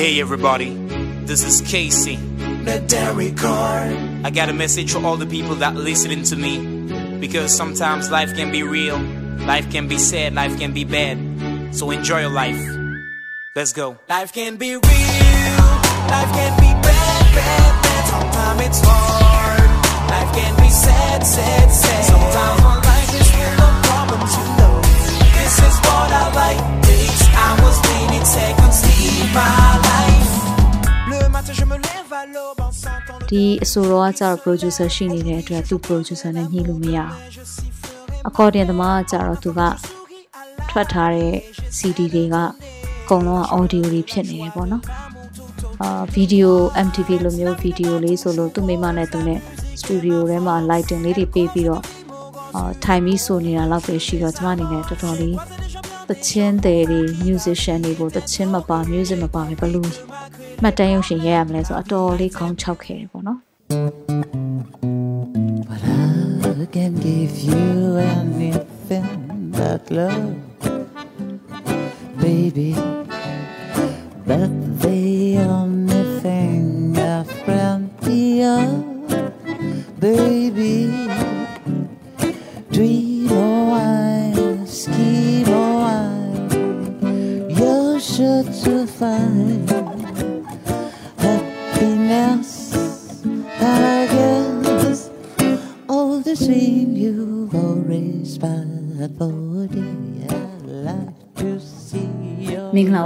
Hey everybody, this is Casey. The Dairy Card. I got a message for all the people that listening to me. Because sometimes life can be real, life can be sad, life can be bad. So enjoy your life. Let's go. Life can be real, life can be bad, bad, bad. Sometimes it's hard. Life can be sad, sad, sad. Sometimes my life is full of problems, you know. This is what I like. ဒီအဆိုတော်ကကျတော့ producer ရှိနေတဲ့အတွက်သူ producer နဲ့ညှိလို့မရအောင်အကော်ဒင်သမားကကျတော့သူကထွက်ထားတဲ့ CD တွေကအကုန်လုံးက audio တွေဖြစ်နေတယ်ပေါ့နော်အာ video MTV လိုမျိုး video လေးဆိုလို့သူ့မိမနဲ့သူနဲ့ studio ထဲမှာ lighting လေးတွေပေးပြီးတော့အာထိုင်ပြီးဆိုနေတာလောက်ပဲရှိတော့ကျမအနေနဲ့တော်တော်လေး သချင်းတွေတွေ musician တွေကိုသချင်းမပါ music မပါပဲဘယ်လိုမှတ်တမ်းရုပ်ရှင်ရဲရမလဲဆိုတော့အတော်လေးခေါင်းချောက်ခဲ့တယ်ပေါ့နော် But I can give you anything but love, baby.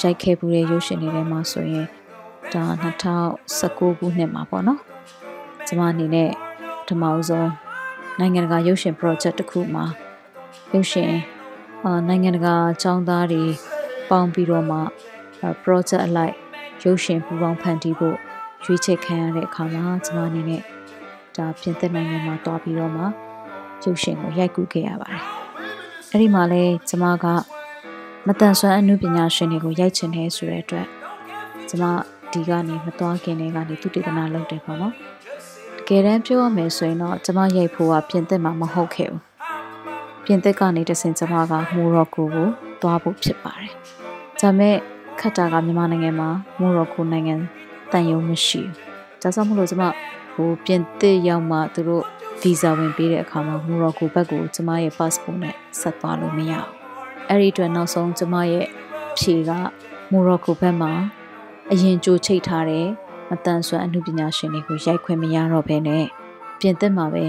ရိုက်ခဲ့ပူတဲ့ရုပ်ရှင်တွေထဲမှာဆိုရင်ဒါ2019ခုနှစ်မှာပေါ့နော်ကျွန်မအနေနဲ့ပထမဆုံးနိုင်ငံတကာရုပ်ရှင် project တစ်ခုမှာရုပ်ရှင်အာနိုင်ငံတကာចောင်းသားတွေပေါင်းပြီးတော့မှအာ project အလိုက်ရုပ်ရှင်ပူပေါင်းဖန်တီးဖို့ရွေးချယ်ခံရတဲ့အခါမှာကျွန်မအနေနဲ့ဒါပြင်သစ်နိုင်ငံမှာတွားပြီးတော့မှရုပ်ရှင်ကိုရိုက်ကူးခဲ့ရပါတယ်အဲ့ဒီမှာလဲကျွန်မက မတန်ဆွမ်းအမှုပညာရှင်တွေကိုရိုက်ချင်တယ်ဆိုတဲ့အတွက်ကျမဒီကနေမသွားခင်လေးကနေသူတည်တနာလုပ်တယ်ပေါ့နော်တကယ်တမ်းပြောရမယ်ဆိုရင်တော့ကျမရိုက်ဖို့ကပြင်သစ်မှာမဟုတ်ခဲ့ဘူးပြင်သစ်ကနေတဆင်ကျမကမိုရိုကိုကိုသွားဖို့ဖြစ်ပါတယ်ဒါပေမဲ့ခက်တာကမြန်မာနိုင်ငံမှာမိုရိုကိုနိုင်ငံတန်ယုံမရှိဘူးဒါကြောင့်မလို့ကျမဟိုပြင်သစ်ရောက်မှသူတို့ဗီဇာဝင်ပေးတဲ့အခါမှာမိုရိုကိုဘက်ကိုကျမရဲ့ passport နဲ့ဆက်သွားလို့မရဘူး အဲ့ဒီအတွက်နောက်ဆုံးကျမရဲ့ဖြေကမိုရိုကိုဘက်မှာအရင်ကြိုချိတ်ထားတဲ့မတန်ဆွမ်းအမှုပညာရှင်တွေကိုရိုက်ခွင့်မရတော့ဘဲနဲ့ပြင်သစ်မှာပဲ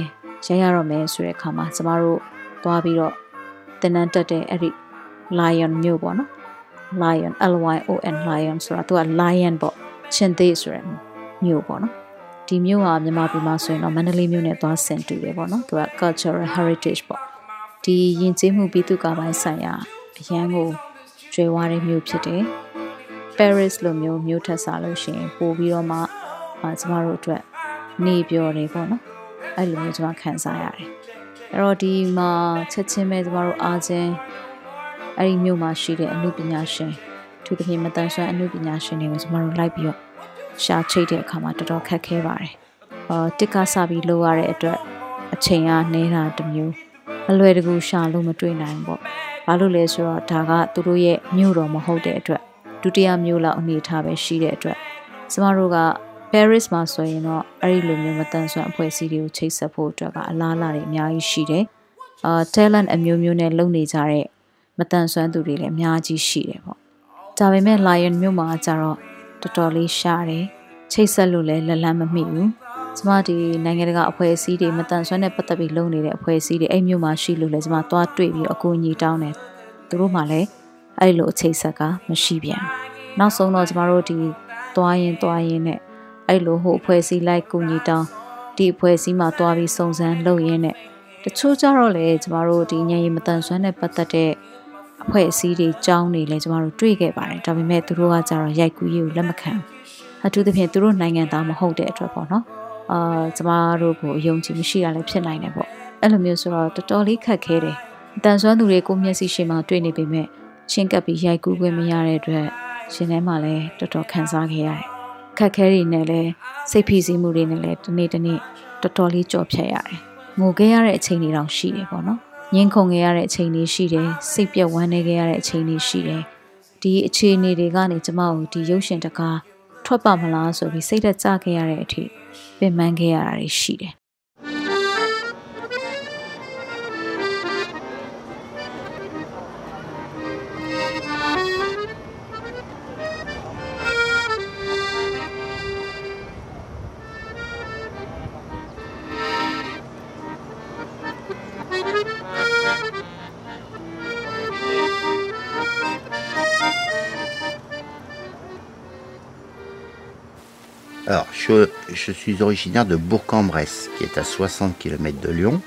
ရိုက်ရတော့မယ်ဆိုတဲ့အခါမှာကျမတို့သွားပြီးတော့တင်နန်းတက်တဲ့အဲ့ဒီ lion မျိုးပေါ့နော် lion L Y O N lion ဆိုတာသူက lion ပေါ့ချင်းသေးဆိုရယ်မျိုးပေါ့နော်ဒီမျိုးကမြန်မာပြည်မှာဆိုရင်တော့မန္တလေးမျိုးနဲ့သွားဆင်တူတယ်ပေါ့နော်သူက cultural heritage ပေါ့ ဒီယဉ်ကျေးမှုပြည်သူ့ကာပိုင်းဆိုင်ရာအရန်ကိုကျွဲဝါးတဲ့မြို့ဖြစ်တယ် Paris လိုမျိုးမြို့ထက်စားလို့ရှိရင်ပို့ပြီးတော့မှအာကျမတို့အတွက်နေပြောတယ်ပေါ့နော်အဲ့လိုမျိုးကျမခံစားရတယ်အဲ့တော့ဒီမှာချက်ချင်းပဲကျမတို့အားချင်းအဲ့ဒီမြို့မှာရှိတဲ့အမှုပညာရှင်သူတဖြည်းမတန်ဆွမ်းအမှုပညာရှင်တွေကိုကျမတို့လိုက်ပြီးတော့ရှာချိတ်တဲ့အခါမှာတော်တော်ခက်ခဲပါတယ်အာတစ်ကစားပြီးလိုရတဲ့အတွက်အချိန်ကနေတာတစ်မျိုး အလွယ်တကူရှာလို့မတွေ့နိုင်ဘူးပေါ့ဘာလို့လဲဆိုတော့ဒါကသူတို့ရဲ့မြို့တော်မဟုတ်တဲ့အတွက်ဒုတိယမြို့လောက်အနေထားပဲရှိတဲ့အတွက်ကျမတို့က Paris မှာဆိုရင်တော့အဲ့ဒီလိုမျိုးမတန်ဆွမ်းအဖွဲ့အစည်းတွေကိုချိတ်ဆက်ဖို့အတွက်ကအလားအလာတွေအများကြီးရှိတယ်။အာ talent အမျိုးမျိုးနဲ့လုပ်နေကြတဲ့မတန်ဆွမ်းသူတွေလည်းအများကြီးရှိတယ်ပေါ့။ဒါပေမဲ့ Lion မြို့မှာကျတော့တော်တော်လေးရှားတယ်။ချိတ်ဆက်လို့လည်းလက်လန်းမမိဘူး။ ကျမဒီနိုင်ငံတကာအဖွဲ့အစည်းတွေမတန်ဆွမ်းတဲ့ပတ်သက်ပြီးလုပ်နေတဲ့အဖွဲ့အစည်းတွေအဲ့မြို့မှာရှိလို့လည်းကျမသွားတွေ့ပြီးအကူအညီတောင်းတယ်။သူတို့မှလည်းအဲ့လိုအခြေဆက်ကမရှိပြန်။နောက်ဆုံးတော့ကျမတို့ဒီသွားရင်သွားရင်နဲ့အဲ့လိုဟိုအဖွဲ့အစည်းလိုက်ကူညီတောင်းဒီအဖွဲ့အစည်းမှာတွားပြီးစုံစမ်းလုပ်ရင်းနဲ့တချို့ကြတော့လေကျမတို့ဒီညရင်မတန်ဆွမ်းတဲ့ပတ်သက်တဲ့အဖွဲ့အစည်းတွေကြောင်းနေလေကျမတို့တွေ့ခဲ့ပါတယ်ဒါပေမဲ့သူတို့ကကြတော့ရိုက်ကူးရေးကိုလက်မခံအထူးသဖြင့်သူတို့နိုင်ငံသားမဟုတ်တဲ့အတွက်ပေါ့နော် အာကျမတို့ကိုအယုံကြည်မရှိတာလည်းဖြစ်နိုင်တယ်ပေါ့အဲ့လိုမျိုးဆိုတော့တော်တော်လေးခက်ခဲတယ်တန်ဆွမ်းသူတွေကိုမျက်စိရှိမှတွေ့နေပေမဲ့ချင်းကပ်ပြီးရိုက်ကူးခွင့်မရတဲ့အတွက်ရှင်ထဲမှာလည်းတော်တော်ခံစားခဲ့ရတယ်ခက်ခဲတွေနဲ့လည်းစိတ်ဖိစီးမှုတွေနဲ့လည်းဒီနေ့ဒီနေ့တော်တော်လေးကြော်ဖြတ်ရတယ်။ငိုခဲ့ရတဲ့အချိန်တွေတောင်ရှိတယ်ပေါ့နော်။ငင်းခုန်ခဲ့ရတဲ့အချိန်တွေရှိတယ်။စိတ်ပြက်ဝမ်းနေခဲ့ရတဲ့အချိန်တွေရှိတယ်။ဒီအခြေအနေတွေကနေကျမတို့ဒီရုပ်ရှင်တကားထွက်ပါမလားဆိုပြီးစိတ်သက်ကြခဲ့ရတဲ့အထိ ပင်ပန်းခဲ့ရတာတွေရှိတယ် Alors, je, je suis originaire de Bourg-en-Bresse, qui est à 60 km de Lyon.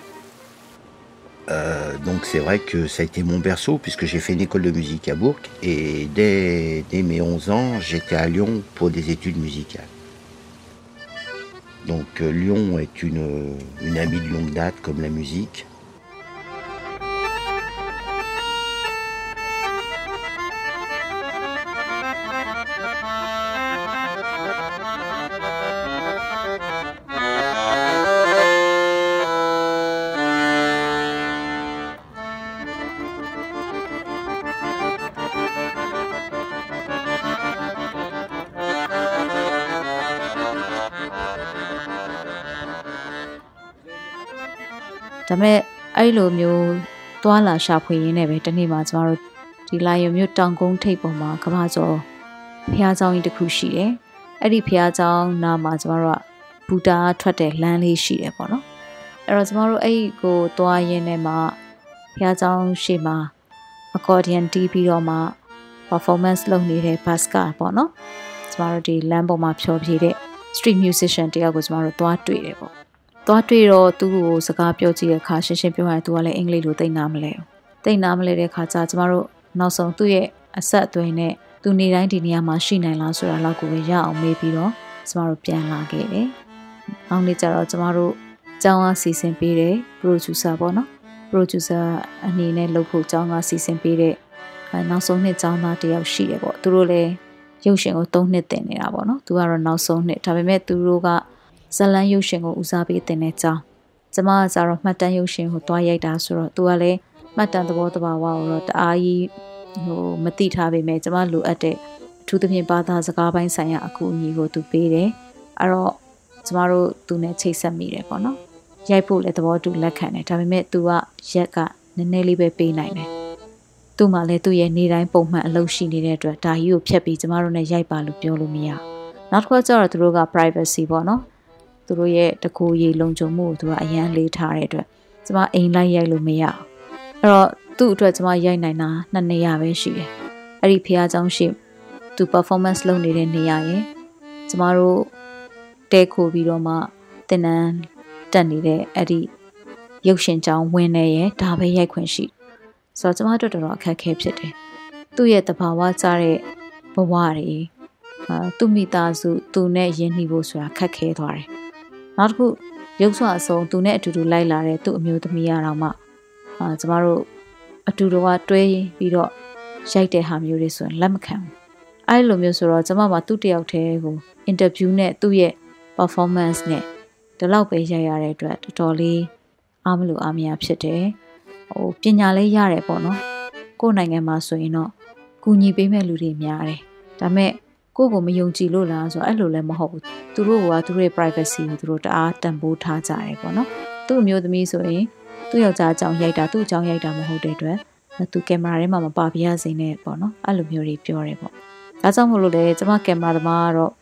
Euh, donc c'est vrai que ça a été mon berceau, puisque j'ai fait une école de musique à Bourg, et dès, mes 11 ans, j'étais à Lyon pour des études musicales. Donc euh, Lyon est une amie de longue date, comme la musique. ။ ဒါပေမဲ့အဲ့လိုမျိုးသွာလာရှာဖွေရင်းနဲ့ပဲတနေ့မှကျမတို့ဒီလိုင်ယုံမျိုးတောင်ကုန်းထိပ်ပေါ်မှာကမ္ဘာကျော်ဘုရားကျောင်းကြီးတစ်ခုရှိတယ်။အဲ့ဒီဘုရားကျောင်းနားမှာကျမတို့ကဘူတာထွက်တဲ့လမ်းလေးရှိတယ်ပေါ့နော်။အဲ့တော့ကျမတို့အဲ့ကိုသွားရင်းနဲ့မှဘုရားကျောင်းရှေ့မှာ accordion တီးပြီးတော့မှ performance လုပ်နေတဲ့ bass ကပေါ့နော်။ကျမတို့ဒီလမ်းပေါ်မှာဖြောပြတဲ့ street musician တယောက်ကိုကျမတို့သွားတွေ့တယ်ပေါ့ သွားတွေ့တော့သူ့ကိုစကားပြောကြည့်တဲ့အခါရှင်းရှင်းပြောရရင်သူကလည်းအင်္ဂလိပ်လိုသိနာမလဲဘူး။သိနာမလဲတဲ့အခါကျကျမတို့နောက်ဆုံးသူ့ရဲ့အဆက်အသွယ်နဲ့သူနေတိုင်းဒီနေရာမှာရှိနိုင်လားဆိုတာလောက်ကိုပဲရအောင်မေးပြီးတော့ကျမတို့ပြန်လာခဲ့တယ်။နောက်နေ့ကျတော့ကျမတို့ကျောင်းကစီစဉ်ပေးတဲ့ producer ပေါ့နော်။ producer အနေနဲ့လုပ်ဖို့ကျောင်းကစီစဉ်ပေးတဲ့အဲနောက်ဆုံးနှစ်ကျောင်းသားတယောက်ရှိတယ်ပေါ့။သူတို့လည်းရုပ်ရှင်ကို၃နှစ်တင်နေတာပေါ့နော်။သူကတော့နောက်ဆုံးနှစ်ဒါပေမဲ့သူတို့က ဇလန်းရုပ်ရှင်ကိုဦးစားပေးတင်တဲ့ကျောင်းကျမကကြတော့မှတ်တမ်းရုပ်ရှင်ကိုတွားရိုက်တာဆိုတော့သူကလည်းမှတ်တမ်းသဘောတဘာဝကိုတော့တအားကြီးဟိုမတိထားပေမဲ့ကျမလိုအပ်တဲ့အထူးသဖြင့်ဘာသာစကားပိုင်းဆိုင်ရာအကူအညီကိုသူပေးတယ်အဲ့တော့ကျမတို့သူနဲ့ချိတ်ဆက်မိတယ်ပေါ့နော်ရိုက်ဖို့လည်းသဘောတူလက်ခံတယ်ဒါပေမဲ့သူကရက်ကနည်းနည်းလေးပဲပေးနိုင်တယ်သူ့မှာလည်းသူ့ရဲ့နေတိုင်းပုံမှန်အလုပ်ရှိနေတဲ့အတွက်ဒါကြီးကိုဖျက်ပြီးကျမတို့နဲ့ရိုက်ပါလို့ပြောလို့မရနောက်တစ်ခါကျတော့သူတို့က privacy ပေါ့နော် သူတို့ရဲ့တကူရေလုံခြုံမှုကိုသူကအရန်လေးထားတဲ့အတွက်ကျမအိမ်လိုက်ရိုက်လို့မရအောင်အဲ့တော့သူ့အတွက်ကျမရိုက်နိုင်တာနှစ်နေရာပဲရှိတယ်အဲ့ဒီဖះเจ้าရှိသူ performance လုပ်နေတဲ့နေရာရင်ကျမတို့တဲခိုပြီးတော့မှတင်နန်းတက်နေတဲ့အဲ့ဒီရုပ်ရှင်ကြောင်းဝင်နေရဲ့ဒါပဲရိုက်ခွင့်ရှိဆိုတော့ကျမတို့တော်တော်အခက်အခဲဖြစ်တယ် သူ့ရဲ့တဘာဝကြတဲ့ဘဝတွေအာသူ့မိသားစုသူနဲ့ယဉ်နှီးဖို့ဆိုတာခက်ခဲသွားတယ် နောက်တစ်ခုရုပ်ဆွအစုံသူနဲ့အတူတူလိုက်လာတဲ့သူ့အမျိုးသမီးရတော့မှအာကျမတို့အတူတူကတွဲပြီးတော့ရိုက်တဲ့ဟာမျိုးတွေဆိုရင်လက်မခံဘူးအဲ့လိုမျိုးဆိုတော့ကျမမှာသူ့တယောက်တည်းကိုအင်တာဗျူးနဲ့သူ့ရဲ့ performance နဲ့ဒီလောက်ပဲရိုက်ရတဲ့အတွက်တော်တော်လေးအားမလို့အားမရဖြစ်တယ်ဟိုပညာလေးရတယ်ပေါ့နော်ကိုယ်နိုင်ငံမှာဆိုရင်တော့ကူညီပေးမဲ့လူတွေများတယ်ဒါပေမဲ့ ကိုယ့်ကိုမယုံကြည်လို့လားဆိုတော့အဲ့လိုလည်းမဟုတ်ဘူးသူတို့ကသူတို့ရဲ့ privacy ကိုသူတို့တအားတန်ဖိုးထားကြတယ်ပေါ့နော်သူ့အမျိုးသမီးဆိုရင်သူ့ယောက်ျားအကြောင်းရိုက်တာသူ့အကြောင်းရိုက်တာမဟုတ်တဲ့အတွက်သူကင်မရာထဲမှာမပါပြရစေနဲ့ပေါ့နော်အဲ့လိုမျိုးတွေပြောတယ်ပေါ့ဒါကြောင့်မို့လို့လေကျမကင်မရာသမားကတော့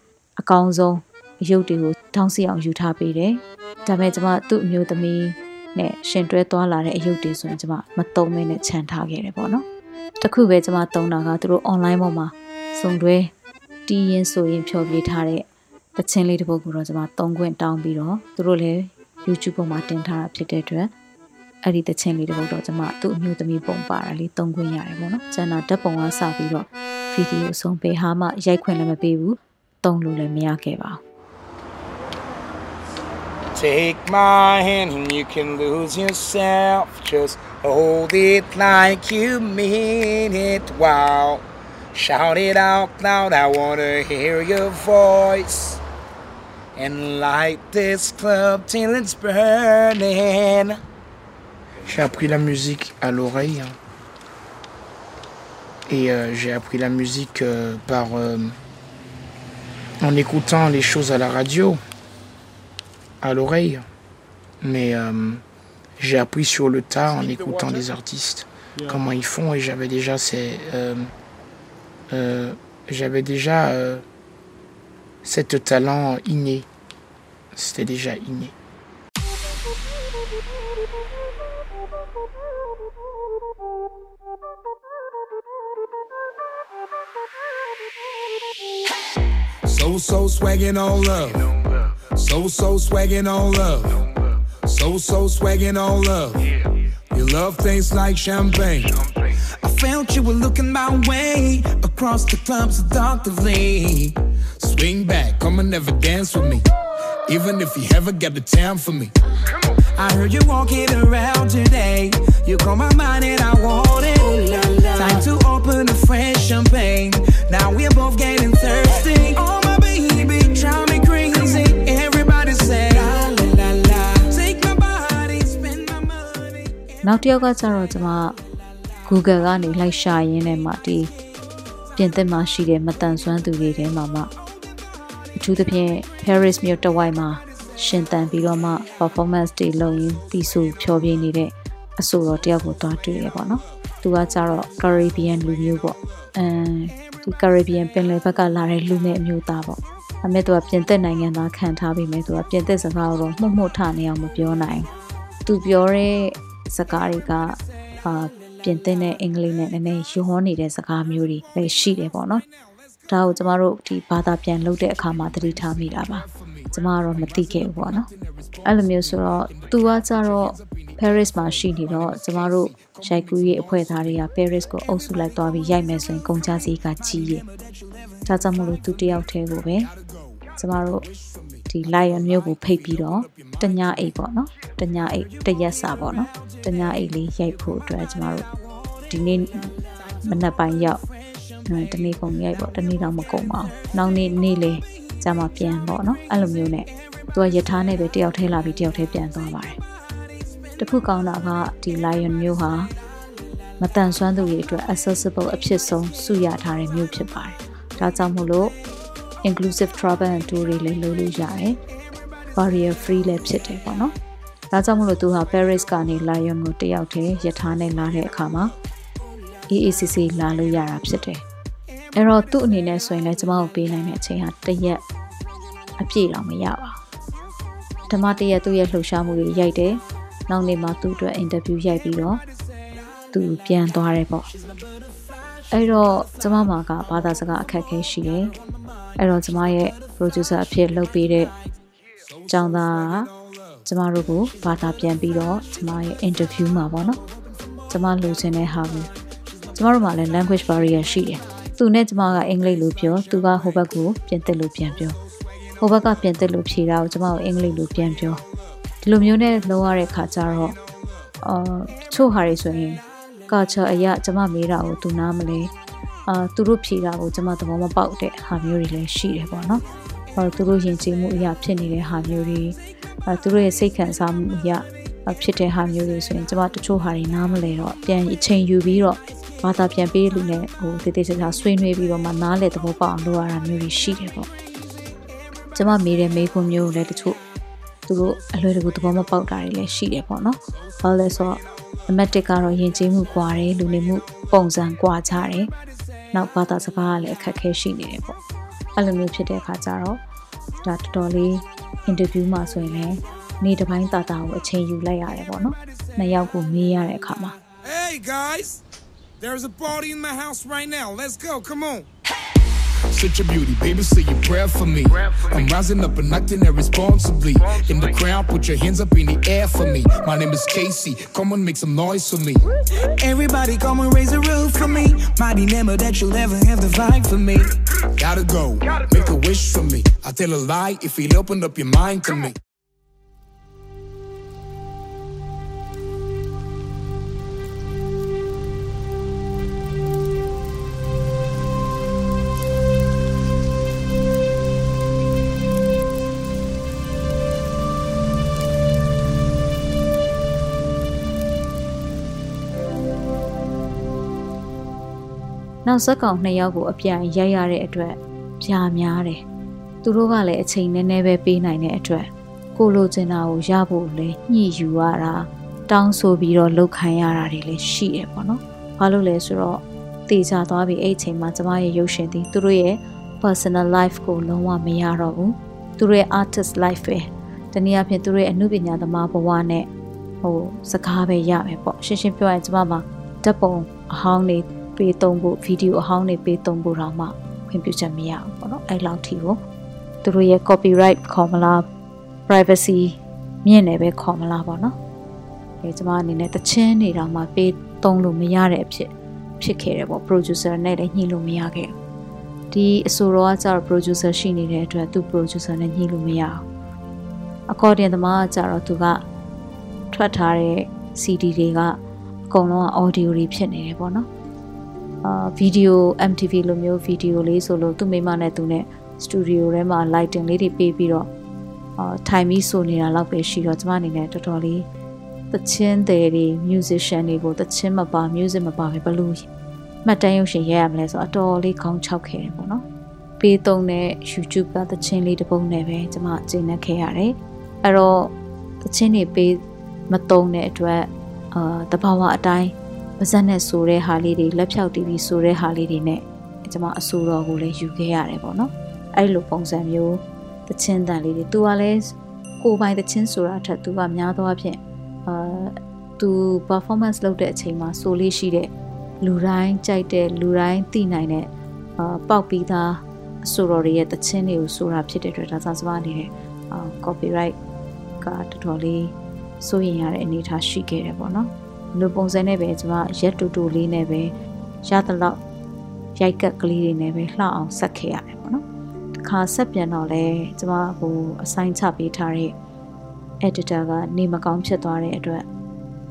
အကောင်းဆုံးအယုတ်တွေကိုထောင်းစီအောင်ယူထားပေးတယ်ဒါပေမဲ့ကျမသူ့အမျိုးသမီးနဲ့ရှင်တွဲသွားလာတဲ့အယုတ်တွေဆိုရင်ကျမမတုံးမင်းနဲ့ခြံထားခဲ့တယ်ပေါ့နော်တခုပဲကျမတုံးတာကသူတို့ online ပေါ်မှာစုံတွဲ တီးရင်ဆိုရင်ဖြောပြထားတဲ့တခြင်းလေးတစ်ပုဒ်ကိုတော့ကျွန်မသုံးခွင့်တောင်းပြီးတော့သူတို့လည်း YouTube ပေါ်မှာတင်ထားတာဖြစ်တဲ့အတွက်အဲ့ဒီတခြင်းလေးတစ်ပုဒ်တော့ကျွန်မသူ့အမျိုးသမီးပုံပါတာလေးသုံးခွင့်ရတယ်ပေါ့နော်။ကျန်တာဓာတ်ပုံကစပြီးတော့ဗီဒီယိုဆုံးပေးဟာမှရိုက်ခွင့်လည်းမပေးဘူး။သုံးလို့လည်းမရခဲ့ပါဘူး။ Take my hand and you can lose yourself. Just hold it like you mean it. Wow. Shout it out loud. I want to hear your voice. And light this club till it's burning. J'ai appris la musique à l'oreille. hein. Et euh, j'ai appris la musique euh, par euh, en écoutant les choses à la radio, à l'oreille. Mais j'ai appris sur le tas en écoutant les artistes, comment ils font. Et j'avais déjà ces, euh, j'avais déjà euh, cet talent inné. C'était déjà inné. So, so swagging on love. So, so swagging on love. So, so swagging on love. Your love tastes like champagne. I felt you were looking my way across the club seductively. Swing back, come and never dance with me. Even if you ever got the time for me. I heard you walking around today. You call my mind and I want it. Time to open a fresh champagne. Now we're both getting thirsty. Oh my baby, drive me crazy. Everybody say la la la la. Take my body, spend my money. နောက်တစ်ယောက်ကကျတော့ကျွန်မ Google ကနေလိုက်ရှာရင်းနဲ့မှဒီပြင်သစ်မှာရှိတဲ့မတန်ဆွမ်းသူတွေထဲမှာမှအထူးသဖြင့် Paris မြို့တစ်ဝိုက်မှာရှင်သန်ပြီးတော့မှ performance တွေလုပ်ရင်းတီးဆူဖြောပြနေတဲ့အဆိုတော်တယောက်ကိုတွားတွေ့ရပေါ့နော်။သူကကျတော့ Caribbean လူမျိုးပေါ့။အဲဒီ Caribbean ပင်လယ်ဘက်ကလာတဲ့လူနဲ့အမျိုးသားပေါ့။အမေသူကပြင်သစ်နိုင်ငံသားခံထားပြီးမယ်သူကပြင်သစ်စကားကိုတော့မှုတ်မှုတ်ထနေအောင်မပြောနိုင်ဘူး။သူပြောတဲ့စကားတွေကအာ ပြင်သစ်နဲ့အင်္ဂလိပ်နဲ့နည်းနည်းရောနေတဲ့စကားမျိုးတွေလည်းရှိတယ်ပေါ့နော်။ဒါကိုကျမတို့ဒီဘာသာပြန်လုပ်တဲ့အခါမှာသတိထားမိတာပါ။ကျမကတော့မသိခဲ့ဘူးပေါ့နော်။အဲ့လိုမျိုးဆိုတော့သူကကြတော့ Paris မှာရှိနေတော့ကျမတို့ရိုက်ကူးရေးအဖွဲ့သားတွေက Paris ကိုအုပ်စုလိုက်သွားပြီးရိုက်မယ်ဆိုရင်ကုန်ကြစည်ကကြီးရဲ့။ဒါကြောင့်မို့လို့သူတယောက်တည်းကိုပဲကျမတို့ဒီ lion မျိုးကိုဖိတ်ပြီးတော့တညအိတ်ပေါ့နော်တညအိတ်တရက်စာပေါ့နော် တညအိတ်လေးရိုက်ဖို့အတွက်ကျမတို့ဒီနေ့မနက်ပိုင်းရောက်အဲတနေ့ကုန်ရိုက်ပေါ့တနေ့တော့မကုန်ပါဘူးနောက်နေ့နေ့လေကျမပြန်ပေါ့နော်အဲ့လိုမျိုးနဲ့သူကယထာနဲ့ပဲတယောက်ထဲလာပြီးတယောက်ထဲပြန်သွားပါတယ်တခုကောင်းတာကဒီ lion မျိုးဟာမတန်ဆွမ်းသူတွေအတွက် accessible အဖြစ်ဆုံးစုရထားတဲ့မျိုးဖြစ်ပါတယ်ဒါကြောင့်မို့လို့ inclusive travel and tour တွေလည်းလုပ်လို့ရတယ် barrier free လည်းဖြစ်တယ်ပေါ့နော် ဒါကြောင့်မလို့သူဟာ Paris ကနေ Lion ကိုတယောက်တည်းယထာနဲ့လာတဲ့အခါမှာ EACC လာလို့ရတာဖြစ်တယ်အဲ့တော့သူ့အနေနဲ့ဆိုရင်လည်းကျမတို့ပေးနိုင်တဲ့အချိန်ဟာတစ်ရက်အပြည့်တော့မရပါဘူးဓမ္မတစ်ရက်သူ့ရဲ့လှုပ်ရှားမှုတွေရိုက်တယ်နောက်နေ့မှသူ့အတွက်အင်တာဗျူးရိုက်ပြီးတော့သူပြန်သွားတယ်ပေါ့အဲ့တော့ကျမမှာကဘာသာစကားအခက်အခဲရှိတယ်အဲ့တော့ကျမရဲ့ producer အဖြစ်လုပ်ပေးတဲ့ကျောင်းသားက ကျမတို့ကိုဘာသာပြန်ပြီးတော့ကျမရဲ့ interview မှာပေါ့နော်ကျမလိုချင်တဲ့ဟာကိုကျမတို့မှာလည်း language barrier ရှိတယ်သူနဲ့ကျမကအင်္ဂလိပ်လိုပြောသူကဟိုဘက်ကိုပြင်သစ်လိုပြန်ပြောဟိုဘက်ကပြင်သစ်လိုဖြေတာကိုကျမကအင်္ဂလိပ်လိုပြန်ပြောဒီလိုမျိုးနဲ့လုံးရတဲ့ခါကျတော့အာချို့ဟာတွေဆိုရင် culture အရာကျမမေးတာကိုသူနားမလဲအာသူတို့ဖြေတာကိုကျမသဘောမပေါက်တဲ့ဟာမျိုးတွေလည်းရှိတယ်ပေါ့နော်။အဲသူတို့ယဉ်ကျေးမှုအရာဖြစ်နေတဲ့ဟာမျိုးတွေအဲ သူတို့ရဲ့စိတ်ခံစားမှုအရာဖြစ်တဲ့ဟာမျိုးတွေဆိုရင်ကျမတချို့ဟာတွေနားမလဲတော့ပြန်အချိန်ယူပြီးတော့ဘာသာပြန်ပေးလူနဲ့ဟိုတည်တည်ချာချာဆွေးနွေးပြီးတော့မှနားလေသဘောပေါက်အောင်လုပ်ရတာမျိုးတွေရှိတယ်ပေါ့။ကျမမေးတဲ့မေးခွန်းမျိုးလည်းတချို့သူတို့အလွယ်တကူသဘောမပေါက်တာတွေလည်းရှိတယ်ပေါ့နော်။ဘာလို့လဲဆိုတော့နံပါတ်1ကတော့ယဉ်ကျေးမှုကွာတယ်လူနေမှုပုံစံကွာကြတယ်နောက်ဘာသာစကားကလည်းအခက်အခဲရှိနေတယ်ပေါ့အဲ့လိုမျိုးဖြစ်တဲ့အခါကျတော့ဒါတော်တော်လေး အင်တာဗျူးမှာဆိုရင်လည်းနေ့တစ်ပိုင်းတာတာကိုအချိန်ယူလိုက်ရတယ်ပေါ့နော်နှစ်ယောက်ကိုမေးရတဲ့အခါမှာ Hey guys, there's a party in my house right now. Let's go. Come on. Such a beauty, baby, say a prayer for me. I'm rising up and acting irresponsibly. In the crowd, put your hands up in the air for me. My name is Casey. Come on, make some noise for me. Everybody come and raise a roof for me. Mighty never that you'll ever have the vibe for me. Gotta go, make a wish for me. I tell a lie if you'll open up your mind to me. နောက်ဆက်ကောင်နှစ်ယောက်ကိုအပြိုင်ရိုက်ရတဲ့အတွက်ပြာများတယ်သူတို့ကလည်းအချိန်နည်းနည်းပဲပေးနိုင်တဲ့အတွက်ကိုလိုချင်တာကိုရဖို့လည်းညှိယူရတာတောင်းဆိုပြီးတော့လောက်ခံရတာတွေလည်းရှိတယ်ပေါ့နော်ဘာလို့လဲဆိုတော့တေချာသွားပြီးအဲ့အချိန်မှာကျမရဲ့ရုပ်ရှင်သည်သူတို့ရဲ့ personal life ကိုလုံးဝမရတော့ဘူးသူတို့ရဲ့ artist life ပဲတနည်းအားဖြင့်သူတို့ရဲ့အမှုပညာသမားဘဝနဲ့ဟိုစကားပဲရမယ်ပေါ့ရှင်းရှင်းပြောရရင်ကျမမှာဓာတ်ပုံအဟောင်းတွေ ပေးသုံးဖို့ဗီဒီယိုအဟောင်းတွေပေးသုံးဖို့တော့မှခွင့်ပြုချက်မရဘူးပေါ့နော်အဲ့လောက်ထိကိုသူတို့ရဲ့ copyright ခေါ်မလား privacy မြင့်နေပဲခေါ်မလားပေါ့နော်အဲကျွန်မအနေနဲ့တချင်းနေတော့မှပေးသုံးလို့မရတဲ့အဖြစ်ဖြစ်ခဲ့တယ်ပေါ့ producer နဲ့လည်းညှိလို့မရခဲ့ဘူးဒီအဆိုတော်ကကျတော့ producer ရှိနေတဲ့အတွက်သူ producer နဲ့ညှိလို့မရအောင် accordion သမားကကျတော့သူကထွက်ထားတဲ့ CD တွေကအကုန်လုံးက audio တွေဖြစ်နေတယ်ပေါ့နော် အာဗီဒီယို MTV လိုမျိုးဗီဒီယိုလေးဆိုလို့သူ့မိမနဲ့သူနဲ့စတူဒီယိုထဲမှာ lighting လေးတွေပေးပြီးတော့အာထိုင်ပြီးဆိုနေတာလောက်ပဲရှိတော့ကျမအနေနဲ့တော်တော်လေးသချင်းတွေတွေ musician တွေကိုသချင်းမပါ music မပါပဲဘလို့မှတ်တမ်းရုပ်ရှင်ရိုက်ရမလဲဆိုတော့အတော်လေးခေါင်းချောက်ခဲ့တယ်ပေါ့နော်ပေးသုံးတဲ့ YouTube ကသချင်းလေးတစ်ပုဒ်နဲ့ပဲကျမကျင့်နေခဲ့ရတယ်အဲ့တော့သချင်းတွေပေးမသုံးတဲ့အတွက်အာတဘာဝအတိုင်း ပါဇက်နဲ့ဆိုတဲ့ဟာလေးတွေလက်ဖြောက်တီးပြီးဆိုတဲ့ဟာလေးတွေနဲ့ကျွန်မအဆိုတော်ကိုလည်းယူခဲ့ရတယ်ပေါ့နော်အဲ့လိုပုံစံမျိုးတချင်းတန်လေးတွေသူကလည်းကိုပိုင်တချင်းဆိုတာထက်သူကများသောအားဖြင့်အာသူ performance လုပ်တဲ့အချိန်မှာဆိုလေးရှိတဲ့လူတိုင်းကြိုက်တဲ့လူတိုင်းသိနိုင်တဲ့အာပေါက်ပြီးသားအဆိုတော်တွေရဲ့တချင်းတွေကိုဆိုတာဖြစ်တဲ့အတွက်ဒါသာစပါအနေနဲ့အာ copyright ကတော်တော်လေးစိုးရင်ရတဲ့အနေအထားရှိခဲ့တယ်ပေါ့နော် လူပုံစံနဲ့ပဲကျွန်မရက်တူတူလေးနဲ့ပဲရသလောက်ရိုက်ကက်ကလေးတွေနဲ့ပဲလှအောင်ဆက်ခဲ့ရတယ်ပေါ့နော်တခါဆက်ပြန်တော့လဲကျွန်မဟိုအဆိုင်ချပေးထားတဲ့ editor ကနေမကောင်းဖြစ်သွားတဲ့အတွက်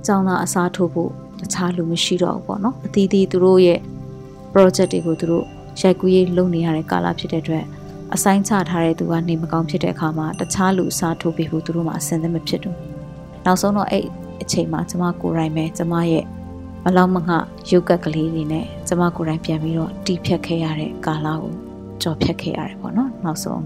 ကျောင်းသားအစားထိုးဖို့တခြားလူမရှိတော့ဘူးပေါ့နော်အသီးသီးသူတို့ရဲ့ project တွေကိုသူတို့ရိုက်ကူးရေးလုပ်နေရတဲ့ကာလဖြစ်တဲ့အတွက်အဆိုင်ချထားတဲ့သူကနေမကောင်းဖြစ်တဲ့အခါမှာတခြားလူအစားထိုးပေးဖို့သူတို့မှအဆင်သင့်မဖြစ်ဘူးနောက်ဆုံးတော့အဲ့ အချိန်မှာကျမကိုယ်တိုင်ပဲကျမရဲ့မလောက်မငှရုပ်ကက်ကလေးတွေနဲ့ကျမကိုယ်တိုင်ပြန်ပြီးတော့တီးဖြတ်ခဲ့ရတဲ့ကာလကိုကြော်ဖြတ်ခဲ့ရတယ်ပေါ့နော်နောက်ဆုံး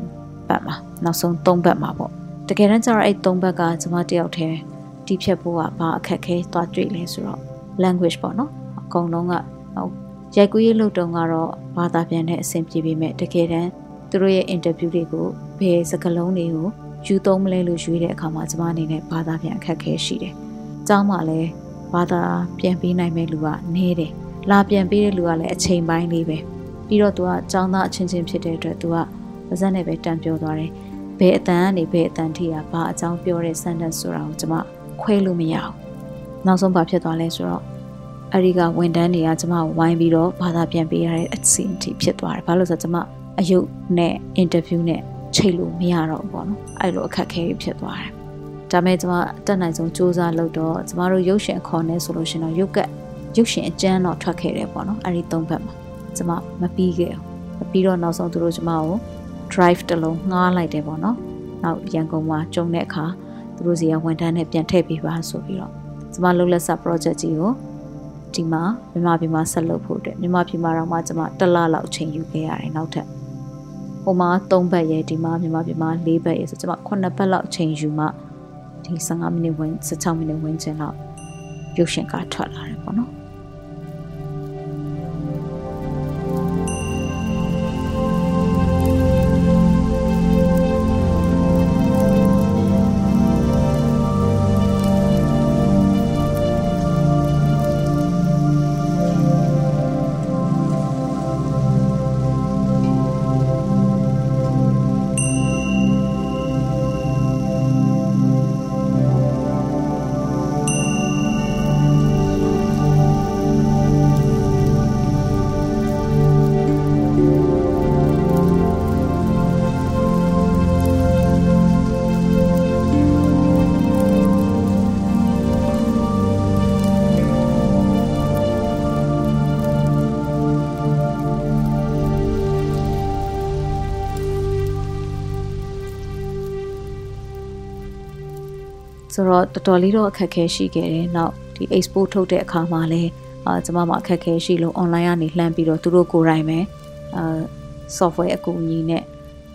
ပတ်မှာနောက်ဆုံး၃ဘက်မှာပေါ့တကယ်တမ်းကျတော့အဲ့၃ဘက်ကကျမတယောက်တည်းတီးဖြတ်ဖို့ကဘာအခက်ခဲသွားတွေ့လဲဆိုတော့ language ပေါ့နော်အကုန်လုံးကဟုတ်ရိုက်ကူးရေးလုပ်တုံကတော့ဘာသာပြန်တဲ့အဆင်ပြေပေမဲ့တကယ်တမ်းသူတို့ရဲ့ interview တွေကိုဘယ်စကားလုံးတွေကိုယူသုံးမလဲလို့ရွေးတဲ့အခါမှာကျမအနေနဲ့ဘာသာပြန်အခက်ခဲရှိတယ်။ ကျောင်းမှာလည်းဘာသာပြန်ပေးနိုင်မဲ့လူကနည်းတယ်။လာပြန်ပေးတဲ့လူကလည်းအချိန်ပိုင်းလေးပဲ။ပြီးတော့သူကကျောင်းသားအချင်းချင်းဖြစ်တဲ့အတွက်သူကပါဇက်နဲ့ပဲတန်ပြောသွားတယ်။ဘယ်အတန်ကနေဘယ်အတန်ထိကဘာအကြောင်းပြောတဲ့ sentence ဆိုတာကိုကျမခွဲလို့မရအောင်။နောက်ဆုံးဘာဖြစ်သွားလဲဆိုတော့အဲ့ဒီကဝန်တန်းတွေကကျမဝိုင်းပြီးတော့ဘာသာပြန်ပေးရတဲ့အစီအထိဖြစ်သွားတယ်ဘာလို့လဲဆိုတော့ကျမအယုတ်နဲ့အင်တာဗျူးနဲ့ချိတ်လို့မရတော့ဘူးပေါ့နော်အဲ့လိုအခက်အခဲဖြစ်သွားတယ် ဒါမဲ့ကျမတက်နိုင်ဆုံးစူးစမ်းလုပ်တော့ကျမတို့ရုပ်ရှင်ခေါ်နေဆိုလို့ရှင်တော့ရုပ်ကရုပ်ရှင်အကျန်းတော့ထွက်ခဲ့တယ်ပေါ့နော်အဲ့ဒီသုံးဘက်မှာကျမမပြီးခဲ့ဘူးပြီးတော့နောက်ဆုံးသူတို့ကျမကို drive တစ်လုံးငှားလိုက်တယ်ပေါ့နော်နောက်ရန်ကုန်မှာကျုံတဲ့အခါသူတို့စီကဝန်ထမ်းနဲ့ပြန်ထည့်ပေးပါဆိုပြီးတော့ကျမလှုပ်လက်ဆက် project ကြီးကိုဒီမှာမြန်မာပြည်မှာဆက်လုပ်ဖို့အတွက်မြန်မာပြည်မှာတော့မှကျမတစ်လလောက်ချိန်ယူခဲ့ရတယ်နောက်ထပ်ဟိုမှာ3ဘက်ရဲ့ဒီမှာမြန်မာပြည်မှာ4ဘက်ရဲ့ဆိုကျမ9ဘက်လောက်ချိန်ယူမှဒီ 15မိနစ်ဝင်16မိနစ်ဝင်ချင်တော့ရုပ်ရှင်ကထွက်လာတယ်ပေါ့နော် ဆိုတော့တော်တော်လေးတော့အခက်ခဲရှိခဲ့တယ်။နောက်ဒီ export ထုတ်တဲ့အခါမှာလည်းအာကျွန်မမှာအခက်ခဲရှိလို့ online ကနေလှမ်းပြီးတော့သူတို့ကိုယ်တိုင်ပဲအာ software အကူအညီနဲ့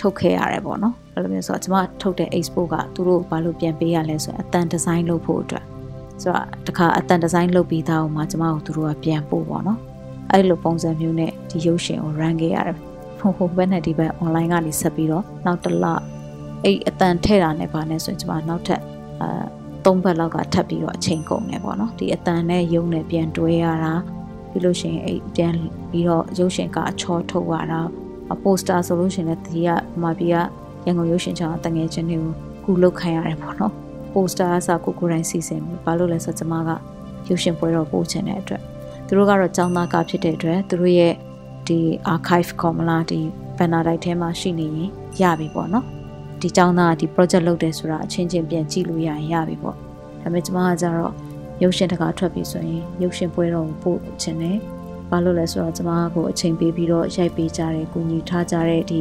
ထုတ်ခဲ့ရတယ်ပေါ့နော်။အဲ့လိုမျိုးဆိုတော့ကျွန်မထုတ်တဲ့ export ကသူတို့ဘာလို့ပြန်ပေးရလဲဆိုရင်အတန်ဒီဇိုင်းလုပ်ဖို့အတွက်ဆိုတော့တခါအတန်ဒီဇိုင်းလုပ်ပြီးသားအောင်မှကျွန်မကိုသူတို့ကပြန်ပို့ပေါ့နော်။အဲ့လိုပုံစံမျိုးနဲ့ဒီရုပ်ရှင်ကို run ခဲ့ရတယ်။ဟိုဟိုဘက်နဲ့ဒီဘက် online ကနေဆက်ပြီးတော့နောက်တစ်လအဲ့အတန်ထည့်တာနဲ့ပါနေဆိုရင်ကျွန်မနောက်ထပ် အာသုံးဘက်လောက်ကထပ်ပြီးတော့အချိန်ကုန်နေပေါ့နော်ဒီအတန်နဲ့ရုံနဲ့ပြန်တွဲရတာပြီးလို့ရှိရင်အဲ့ပြန်ပြီးတော့ရုပ်ရှင်ကအချောထုတ်ရတာပိုစတာဆိုလို့ရှိရင်လည်းဒီကမာပြည်ကရန်ကုန်ရုပ်ရှင်ချောင်းတငယ်ချင်းတွေကိုကူလုတ်ခိုင်းရတယ်ပေါ့နော်ပိုစတာအစားကိုကိုယ်တိုင်စီစဉ်ပြီးဘာလို့လဲဆိုတော့ကျမကရုပ်ရှင်ပွဲတော်ပို့ချင်တဲ့အတွက်သူတို့ကတော့ចောင်းသားကဖြစ်တဲ့အတွက်သူတို့ရဲ့ဒီ archive ခေါ်မလားဒီ banner တိုက်ထဲမှာရှိနေရင်ရပြီပေါ့နော် ဒီចောင်းသားကဒီ project လုပ်တယ်ဆိုတာအချင်းချင်းပြန်ကြည့်လို့ရရင်ရပြီပေါ့ဒါပေမဲ့ကျွန်မကကြတော့ရုပ်ရှင်တကာထွက်ပြီဆိုရင်ရုပ်ရှင်ပွဲတော်ကိုပို့ချင်တယ်ဘာလို့လဲဆိုတော့ကျွန်မကိုအချိန်ပေးပြီးတော့ရိုက်ပေးကြတယ်ကူညီထားကြတဲ့ဒီ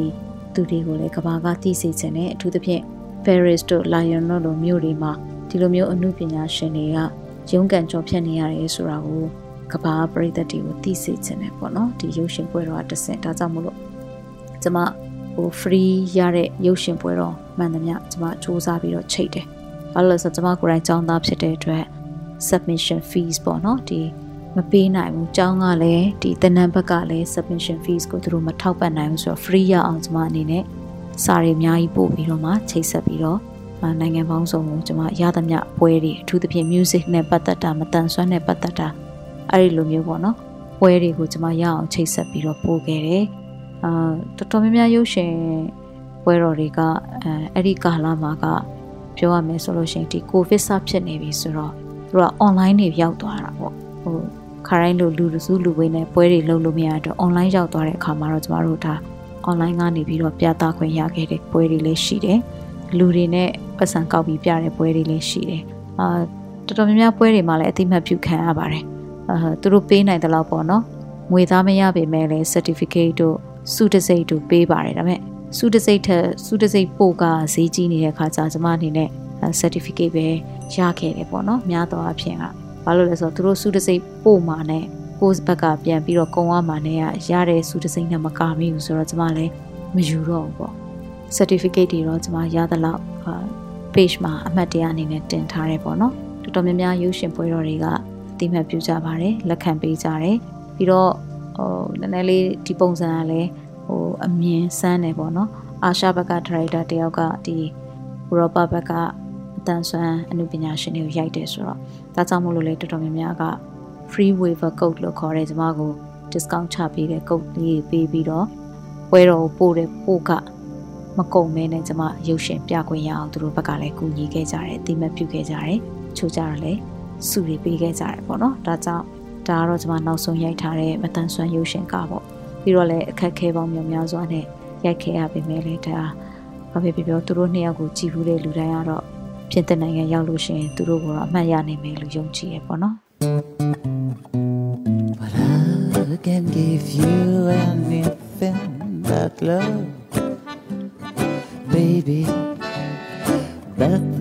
သူတွေကိုလည်းကဘာကသိစေချင်တယ်အထူးသဖြင့် Paris တို့ Lyon တို့လိုမြို့တွေမှာဒီလိုမျိုးအမှုပညာရှင်တွေကရုန်းကန်ကြော်ဖြတ်နေရတယ်ဆိုတာကိုကဘာပရိသတ်တွေကိုသိစေချင်တယ်ပေါ့နော်ဒီရုပ်ရှင်ပွဲတော်ကတဆင့်ဒါကြောင့်မို့လို့ကျွန်မ ဟို free ရတဲ့ရုပ်ရှင်ပွဲတော့မှန်သမျှကျွန်မစူးစမ်းပြီးတော့ချိန်တယ်။ဘာလို့လဲဆိုတော့ကျွန်မကိုယ်တိုင်ចောင်းသားဖြစ်တဲ့အတွက် submission fees ပေါ့နော်ဒီမပေးနိုင်ဘူး။ចောင်းကလည်းဒီတနံဘက်ကလည်း submission fees ကိုသူတို့မထောက်ပံ့နိုင်ဘူးဆိုတော့ free ရအောင်ကျွန်မအနေနဲ့စာတွေအများကြီးပို့ပြီးတော့မှချိတ်ဆက်ပြီးတော့နိုင်ငံပေါင်းစုံကိုကျွန်မရသမျှပွဲတွေအထူးသဖြင့် music နဲ့ပတ်သက်တာမတန်ဆွမ်းနဲ့ပတ်သက်တာအဲ့ဒီလိုမျိုးပေါ့နော်ပွဲတွေကိုကျွန်မရအောင်ချိတ်ဆက်ပြီးတော့ပို့ခဲ့တယ် အာတော်တော်များများရုပ်ရှင်ပွဲတော်တွေကအဲအဲ့ဒီကာလမှာကပြောရမယ်ဆိုလို့ရှိရင်ဒီကိုဗစ်စဖြစ်နေပြီဆိုတော့သူက online တွေရောက်သွားတာပေါ့ဟိုခါတိုင်းလိုလူစုလူဝေးနဲ့ပွဲတွေလုပ်လို့မရတော့ online ရောက်သွားတဲ့အခါမှာတော့ကျမတို့ဒါ online ကနေပြီးတော့ပြသခွင့်ရခဲ့တဲ့ပွဲတွေလည်းရှိတယ်လူတွေနဲ့ပတ်စံကောက်ပြီးပြတဲ့ပွဲတွေလည်းရှိတယ်အာတော်တော်များများပွဲတွေမှာလည်းအတိမတ်ပြုခံရပါတယ်အာသူတို့ပေးနိုင်တဲ့လောက်ပေါ့နော်ငွေသားမရပေမဲ့လည်း certificate တို့ စုတစိတ်တို့ပေးပါတယ်ဒါပေမဲ့စုတစိတ်ထက်စုတစိတ်ပို့ကဈေးကြီးနေတဲ့ခါကျကျမအနေနဲ့ certificate ပဲရခဲ့တယ်ပေါ့နော်များသောအားဖြင့်ကဘာလို့လဲဆိုတော့သူတို့စုတစိတ်ပို့มาနဲ့ကိုယ့်ဘက်ကပြန်ပြီးတော့ကုံရမှာနဲ့ရတဲ့စုတစိတ်နဲ့မကမိဘူးဆိုတော့ကျမလည်းမယူတော့ဘူးပေါ့ certificate တွေတော့ကျမရသလောက် page မှာအမှတ်တရအနေနဲ့တင်ထားတယ်ပေါ့နော်တော်တော်များများရုပ်ရှင်ပွဲတော်တွေကအတိမတ်ပြုကြပါတယ်လက်ခံပေးကြတယ်ပြီးတော့ ဟိုနည်းနည်းလေးဒီပုံစံကလည်းဟိုအမြင်စမ်းတယ်ပေါ့နော်အာရှဘက်ကဒရိုက်တာတယောက်ကဒီဥရောပဘက်ကအတန်ဆွမ်းအမှုပညာရှင်တွေကိုရိုက်တယ်ဆိုတော့ဒါကြောင့်မို့လို့လေတော်တော်များများက free waiver code လို့ခေါ်တဲ့ကျွန်မကို discount ချပေးတဲ့ code လေးပေးပြီးတော့ပွဲတော်ကိုပို့တဲ့ပို့ကမကုန်မဲနဲ့ကျွန်မရုပ်ရှင်ပြခွင့်ရအောင်သူတို့ဘက်ကလည်းကူညီခဲ့ကြတယ်အတိမတ်ပြုခဲ့ကြတယ်ချို့ကြတော့လည်းစုတွေပေးခဲ့ကြတယ်ပေါ့နော်ဒါကြောင့် ဒါဒါကတော့ကျွန်မနောက်ဆုံးရိုက်ထားတဲ့မတန်ဆွမ်းရုပ်ရှင်ကပေါ့ပြီးတော့လည်းအခက်ခဲပေါင်းများများစွာနဲ့ရိုက်ခဲ့ရပေမဲ့လည်းဒါဘာဖြစ်ဖြစ်ပြောသူတို့နှစ်ယောက်ကိုကြည်ဘူးတဲ့လူတိုင်းကတော့ပြင်သစ်နိုင်ငံရောက်လို့ရှိရင်သူတို့ကတော့အမှတ်ရနိုင်မယ်လို့ယုံကြည်ရပေါ့နော် But I can give you anything but love, baby. But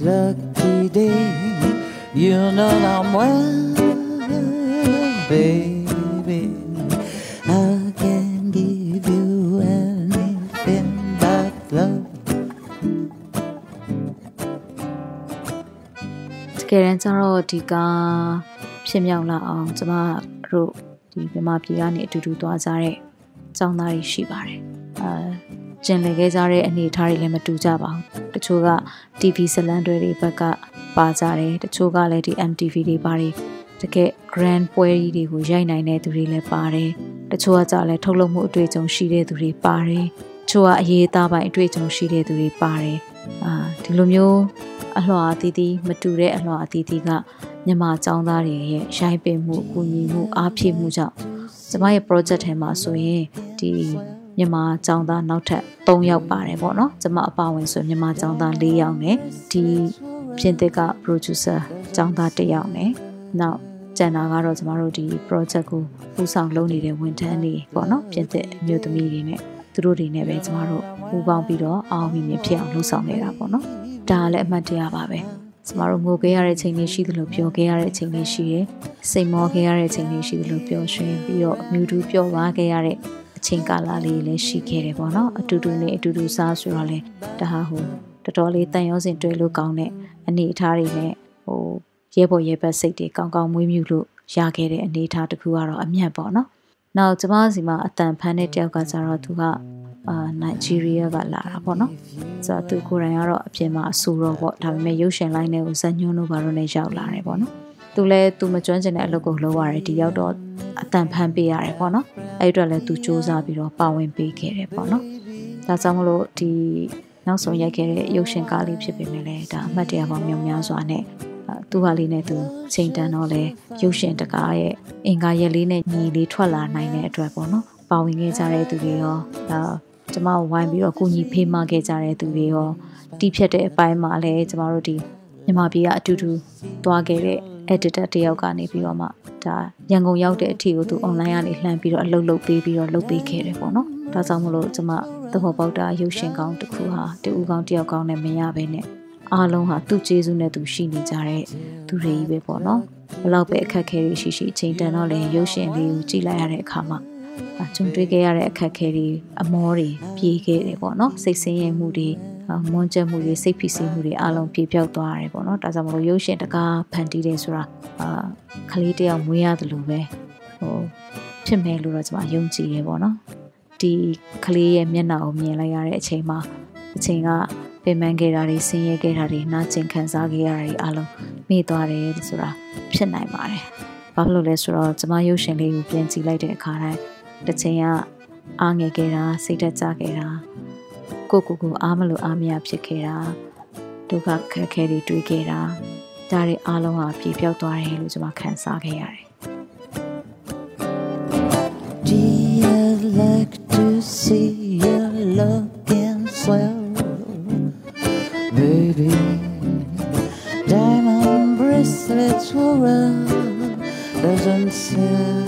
lucky day, you know I'm well, baby. I can give you anything but love. တကယ်တမ်းကျတော့ဒီကဖြစ်မြောက်လာအောင်ကျမတို့ဒီမြန်မာပြည်ကနေအတူတူသွားကြတဲ့ကျောင်းသားတွေရှိပါတယ်အာ ကျင်လည်ခဲ့ကြတဲ့အနေအထားတွေလည်းမတူကြပါဘူးတချို့က TV ဇလန်တွေတွေဘက်ကပါကြတယ်တချို့ကလည်းဒီ MTV တွေပါတယ်တကယ် grand ပွဲကြီးတွေကိုရိုက်နိုင်တဲ့သူတွေလည်းပါတယ်တချို့ကကြလည်းထုတ်လုပ်မှုအတွေ့အကြုံရှိတဲ့သူတွေပါတယ်တချို့ကအရေးသားပိုင်းအတွေ့အကြုံရှိတဲ့သူတွေပါတယ်အာဒီလိုမျိုးအလှော်အသီးသီးမတူတဲ့အလှော်အသီးသီးကမြန်မာចောင်းသားတွေရဲ့ရိုင်းပင်မှုအကူအညီမှုအားဖြည့်မှုကြောင့်ကျမရဲ့ project ထဲမှာဆိုရင်ဒီ မြန်မာကျောင်းသားနောက်ထပ်3ယောက်ပါတယ်ပေါ့နော်ကျမအပါဝင်ဆိုမြန်မာကျောင်းသား4ယောက်နဲ့ဒီပြင်သစ်က producer ကျောင်းသား1ယောက်နဲ့နောက်ကျန်တာကတော့ကျမတို့ဒီ project ကိုပူဆောင်လုပ်နေတဲ့ဝန်ထမ်းတွေပေါ့နော်ပြင်သစ်အမျိုးသမီးတွေနဲ့သူတို့တွေနဲ့ပဲကျမတို့ပူးပေါင်းပြီးတော့အောင်မြင်ဖြစ်အောင်လုပ်ဆောင်နေတာပေါ့နော်ဒါလည်းအမှတ်တရပါပဲကျမတို့ငိုခဲ့ရတဲ့အချိန်တွေရှိသလိုပျော်ခဲ့ရတဲ့အချိန်တွေရှိတယ်။စိတ်မောခဲ့ရတဲ့အချိန်တွေရှိသလိုပျော်ရွှင်ပြီးတော့မြူတူးပျော်ပါခဲ့ရတဲ့ အချိန်ကာလလေးလည်းရှိခဲ့တယ်ပေါ့နော်အတူတူနဲ့အတူတူစားဆိုတော့လေဒါဟာဟိုတော်တော်လေးတန်ရောစင်တွဲလို့ကောင်းတဲ့အနေအထားတွေနဲ့ဟိုရဲဘော်ရဲဘက်စိတ်တွေကောင်းကောင်းမွေးမြူလို့ရခဲ့တဲ့အနေအထားတစ်ခုကတော့အမြတ်ပေါ့နော်နောက်ကျမစီမှာအတန်ဖန်းတဲ့တယောက်ကကျတော့သူကအာနိုင်ဂျီးရီးယားကလာတာပေါ့နော်ဆိုတော့သူကိုယ်တိုင်ကတော့အပြင်မှာအဆူတော့ပေါ့ဒါပေမဲ့ရုပ်ရှင်လိုင်းတွေကိုဇက်ညွန်းလို့ဘာလို့လဲရောက်လာတယ်ပေါ့နော် သူလည်းသူမကျွမ်းကျင်တဲ့အလုပ်ကိုလုပ်ရတယ်ဒီရောက်တော့အတန်ဖန်းပေးရတယ်ပေါ့နော်အဲ့အတွက်လည်းသူစူးစမ်းပြီးတော့ပါဝင်ပေးခဲ့တယ်ပေါ့နော်ဒါကြောင့်မလို့ဒီနောက်ဆုံးရိုက်ခဲ့တဲ့ရုပ်ရှင်ကားလေးဖြစ်ပေမဲ့လည်းဒါအမှတ်တရပေါင်းများများစွာနဲ့သူဟာလေးနဲ့သူချိန်တန်တော့လဲရုပ်ရှင်တကားရဲ့အင်္ဂါရက်လေးနဲ့ညီလေးထွက်လာနိုင်တဲ့အတွက်ပေါ့နော်ပါဝင်ခဲ့ကြတဲ့သူတွေရောဒါကျမဝိုင်းပြီးတော့ကိုကြီးဖေးမခဲ့ကြတဲ့သူတွေရောတီးဖြတ်တဲ့အပိုင်းမှာလည်းကျမတို့ဒီမြန်မာပြည်ကအတူတူသွားခဲ့တဲ့ editor တယောက်ကနေပြီးတော့မှဒါရန်ကုန်ရောက်တဲ့အထိကိုသူ online ကနေလှမ်းပြီးတော့အလုပ်လုပ်ပေးပြီးတော့လုပ်ပေးခဲ့တယ်ပေါ့နော်ဒါကြောင့်မလို့ကျမသဘောပေါက်တာရုပ်ရှင်ကောင်းတစ်ခုဟာတူဦးကောင်းတယောက်ကောင်းနဲ့မရဘဲနဲ့အားလုံးဟာသူ့ကျေးဇူးနဲ့သူရှိနေကြတဲ့သူတွေကြီးပဲပေါ့နော်ဘလောက်ပဲအခက်အခဲတွေရှိရှိအချိန်တန်တော့လေရုပ်ရှင်လေးကိုကြည့်လိုက်ရတဲ့အခါမှာကျွန်တွေးခဲ့ရတဲ့အခက်အခဲတွေအမောတွေပြေးခဲ့တယ်ပေါ့နော်စိတ်ဆင်းရဲမှုတွေ မွန်းကျက်မှုတွေစိတ်ဖိစီးမှုတွေအလုံးပြေပြောက်သွားရတယ်ပေါ့နော်ဒါကြောင့်မလို့ရုပ်ရှင်တကားဖန်တီးတယ်ဆိုတာအာကလေးတယောက်မွေးရတယ်လို့ပဲဟိုဖြစ်မယ်လို့တော့ကျွန်မယုံကြည်ရပေါ့နော်ဒီကလေးရဲ့မျက်နှာကိုမြင်လိုက်ရတဲ့အချိန်မှာအချိန်ကပင်ပန်းခဲ့တာတွေဆင်းရဲခဲ့တာတွေနာကျင်ခံစားခဲ့ရတာတွေအလုံးမိသွားတယ်ဆိုတာဖြစ်နိုင်ပါတယ်ဘာဖြစ်လို့လဲဆိုတော့ကျွန်မရုပ်ရှင်လေးကိုပြင်ကြည့်လိုက်တဲ့အခါတိုင်းတစ်ချိန်ကအားငယ်ခဲ့တာစိတ်သက်သာခဲ့တာ ကိုကိုကိုအားမလို့အားမရဖြစ်ခဲ့တာဒုက္ခခက်ခဲတွေတွေ့ခဲ့တာဒါတွေအားလုံးဟာပြေပြောက်သွားတယ်လို့ကျွန်မခံစားခဲ့ရတယ် Gee, I'd like to see you looking swell, baby. Diamond bracelets for a doesn't sell.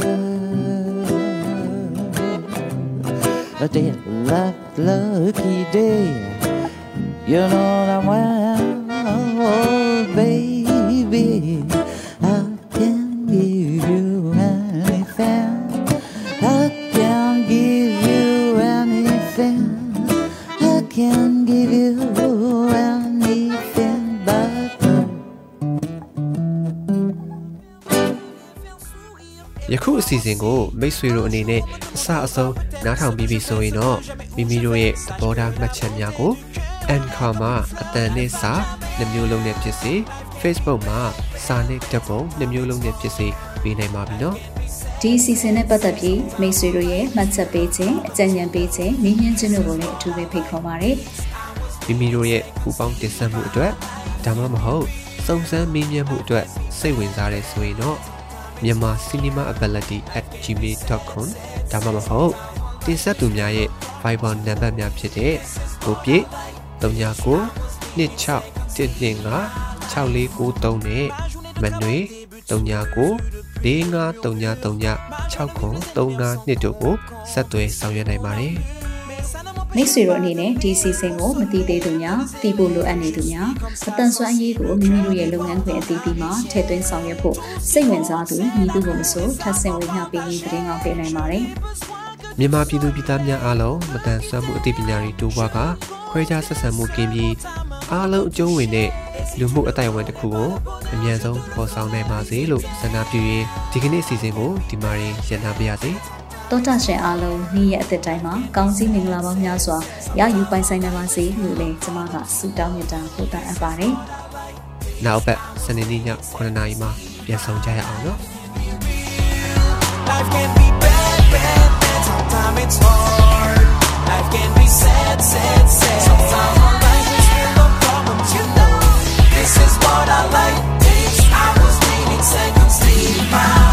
But that luck, lucky day. You know that well, oh, baby, I can give you anything. I can မိမိတို့ရဲ့သဘောထားမှတ်ချက်များကို Anchor မှာအတန်နဲ့စာနှမျိုးလုံးနဲ့ဖြစ်စေ Facebook မှာစာနဲ့ဓာတ်ပုံနှမျိုးလုံးနဲ့ဖြစ်စေပေးနိုင်ပါပြီနော်ဒီအစီအစဉ်နဲ့ပတ်သက်ပြီးမိတ်ဆွေတို့ရဲ့မှတ်ချက်ပေးခြင်းအကြံဉာဏ်ပေးခြင်းမေးမြန်းခြင်းတို့ကိုလည်းအထူးပဲဖိတ်ခေါ်ပါရစေမိမိတို့ရဲ့ပူပေါင်းတင်ဆက်မှုအတွက်ဒါမှမဟုတ်စုံစမ်းမေးမြန်းမှုအတွက်စိတ်ဝင်စားတဲ့ဆိုရင်တော့မြန်မာ cinema ability@gmail.com ဒါမှမဟုတ်တင်ဆက်သူများရဲ့ Viber နံပါတ်များဖြစ်တဲ့ကိုပြည့်39 26 125 6493နဲ့မနွေ39 453939 6939တို့ကိုဆက်သွယ်ဆောင်ရွက်နိုင်ပါတယ်။မိတ်ဆွေတို့အနေနဲ့ဒီစီစဉ်ကိုမတိသေးသူများသိဖို့လိုအပ်နေသူများအတန်ဆွမ်းအရေးကိုမိမိတို့ရဲ့လုပ်ငန်းခွင်အသီးသီးမှာထည့်သွင်းဆောင်ရွက်ဖို့စိတ်ဝင်စားသူညီသူကိုမဆိုထပ်ဆင့်ဝင်ညပေးရင်တရင်ကောင်းပေးနိုင်ပါတယ်။ မြန်မာပြည်သူပြည်သားများအားလုံးမတန်ဆွမ်းမှုအသိပညာတွေတိုးပွားကခွဲခြားဆက်ဆံမှုကင်းပြီးအားလုံးအကျုံးဝင်တဲ့လူမှုအတိုင်းအဝန်တစ်ခုကိုအမြန်ဆုံးဖော်ဆောင်နိုင်ပါစေလို့ဆန္ဒပြုရင်းဒီကနေ့အစီအစဉ်ကိုဒီမှာရင်ရန်နာပါရစေ။တောတာရှင်အားလုံးနေ့ရက်အသက်တိုင်းမှာကောင်းစည်းမင်္ဂလာပေါင်းများစွာရယူပိုင်ဆိုင်နိုင်ပါစေလို့လည်းကျွန်မကဆုတောင်းမြတ်တာပို့တာအပ်ပါတယ်။နောက်ပတ်စနေနေ့ည9:00နာရီမှာပြန်ဆောင်ကြရအောင်နော်။ Life can it's hard. Life can be sad, sad, sad. Sometimes problems, you know. This is what I I was needing second sleep.